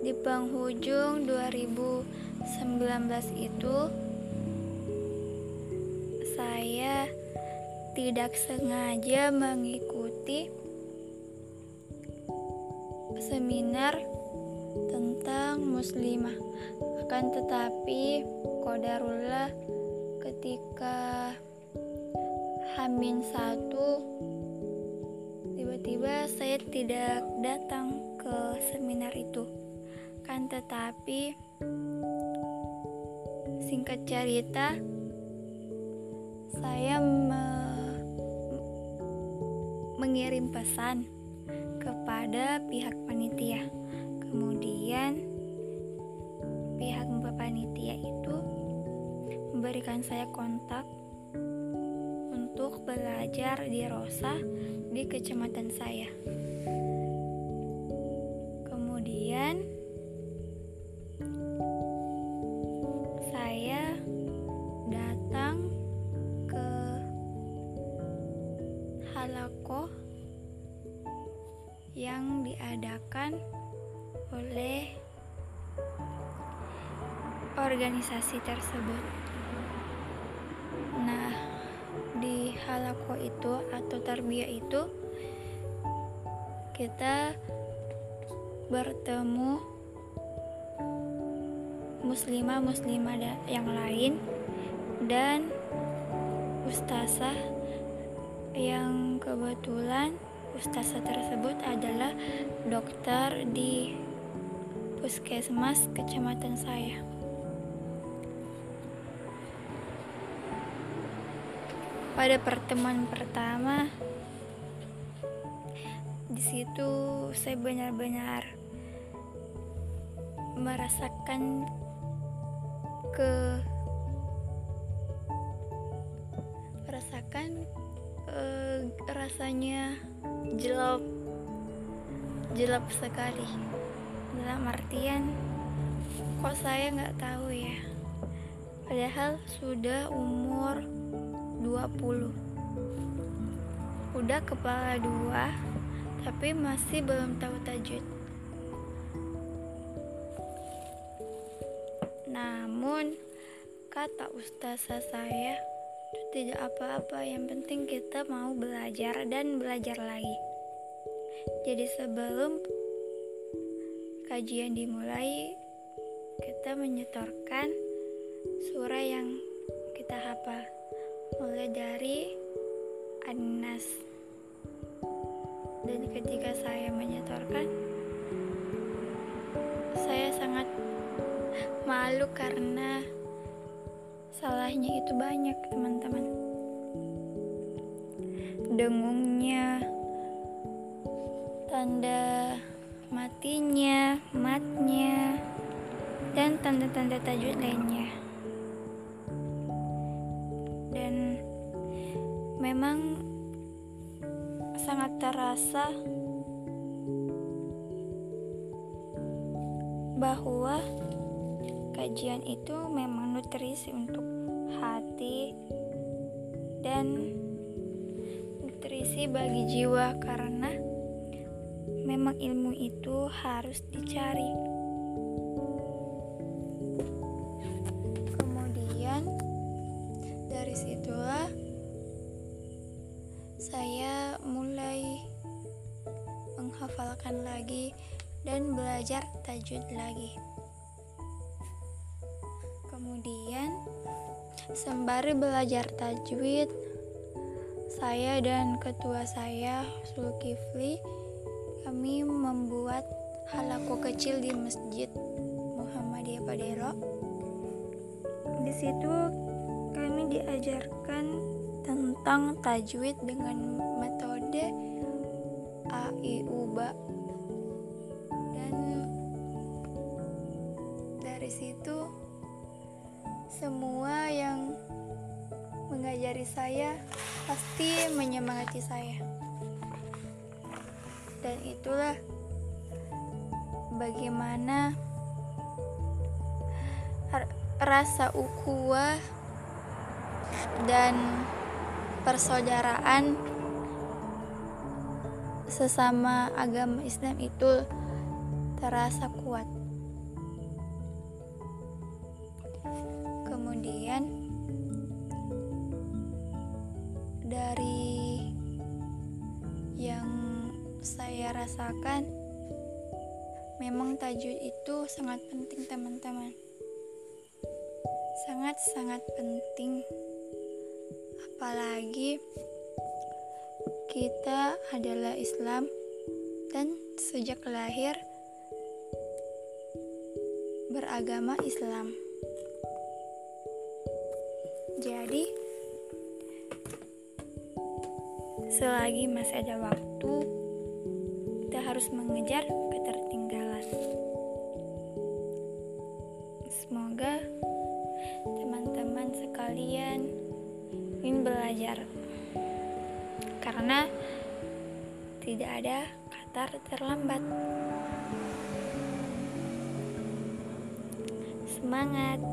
penghujung 2019 itu saya tidak sengaja mengikuti seminar tentang muslimah. Akan tetapi kodarullah ketika Hamin satu tiba-tiba saya tidak datang ke seminar itu kan tetapi singkat cerita saya me mengirim pesan kepada pihak panitia kemudian pihak panitia itu memberikan saya kontak untuk belajar di Rosa di kecamatan saya. Halako yang diadakan oleh organisasi tersebut. Nah, di halako itu atau tarbiyah itu kita bertemu muslimah muslimah yang lain dan ustazah yang kebetulan ustazah tersebut adalah dokter di puskesmas kecamatan saya. pada pertemuan pertama di situ saya benar-benar merasakan ke merasakan uh, rasanya jelek jelek sekali. Dalam artian kok saya nggak tahu ya? Padahal sudah umur 20 udah kepala dua tapi masih belum tahu tajwid namun kata ustazah saya itu tidak apa-apa yang penting kita mau belajar dan belajar lagi. Jadi sebelum kajian dimulai kita menyetorkan surah yang kita hafal. Mulai dari Anas dan ketika saya menyetorkan saya sangat malu karena salahnya itu banyak teman-teman. Dengungnya tanda matinya matnya dan tanda-tanda tajwid lainnya. Memang sangat terasa bahwa kajian itu memang nutrisi untuk hati dan nutrisi bagi jiwa karena memang ilmu itu harus dicari. Kemudian dari situlah saya mulai menghafalkan lagi dan belajar tajwid lagi. Kemudian, sembari belajar tajwid, saya dan ketua saya, Sulkifli, kami membuat halako kecil di Masjid Muhammadiyah Padero. Di situ kami diajarkan tentang tajwid dengan metode A, I, dan dari situ semua yang mengajari saya pasti menyemangati saya dan itulah bagaimana rasa ukhuwah dan persaudaraan sesama agama Islam itu terasa kuat. kemudian dari yang saya rasakan memang Tajud itu sangat penting teman-teman sangat-sangat penting apalagi kita adalah Islam dan sejak lahir beragama Islam jadi selagi masih ada waktu kita harus mengejar ketertinggalan. Semoga teman-teman sekalian ingin belajar. Karena tidak ada kata terlambat. Semangat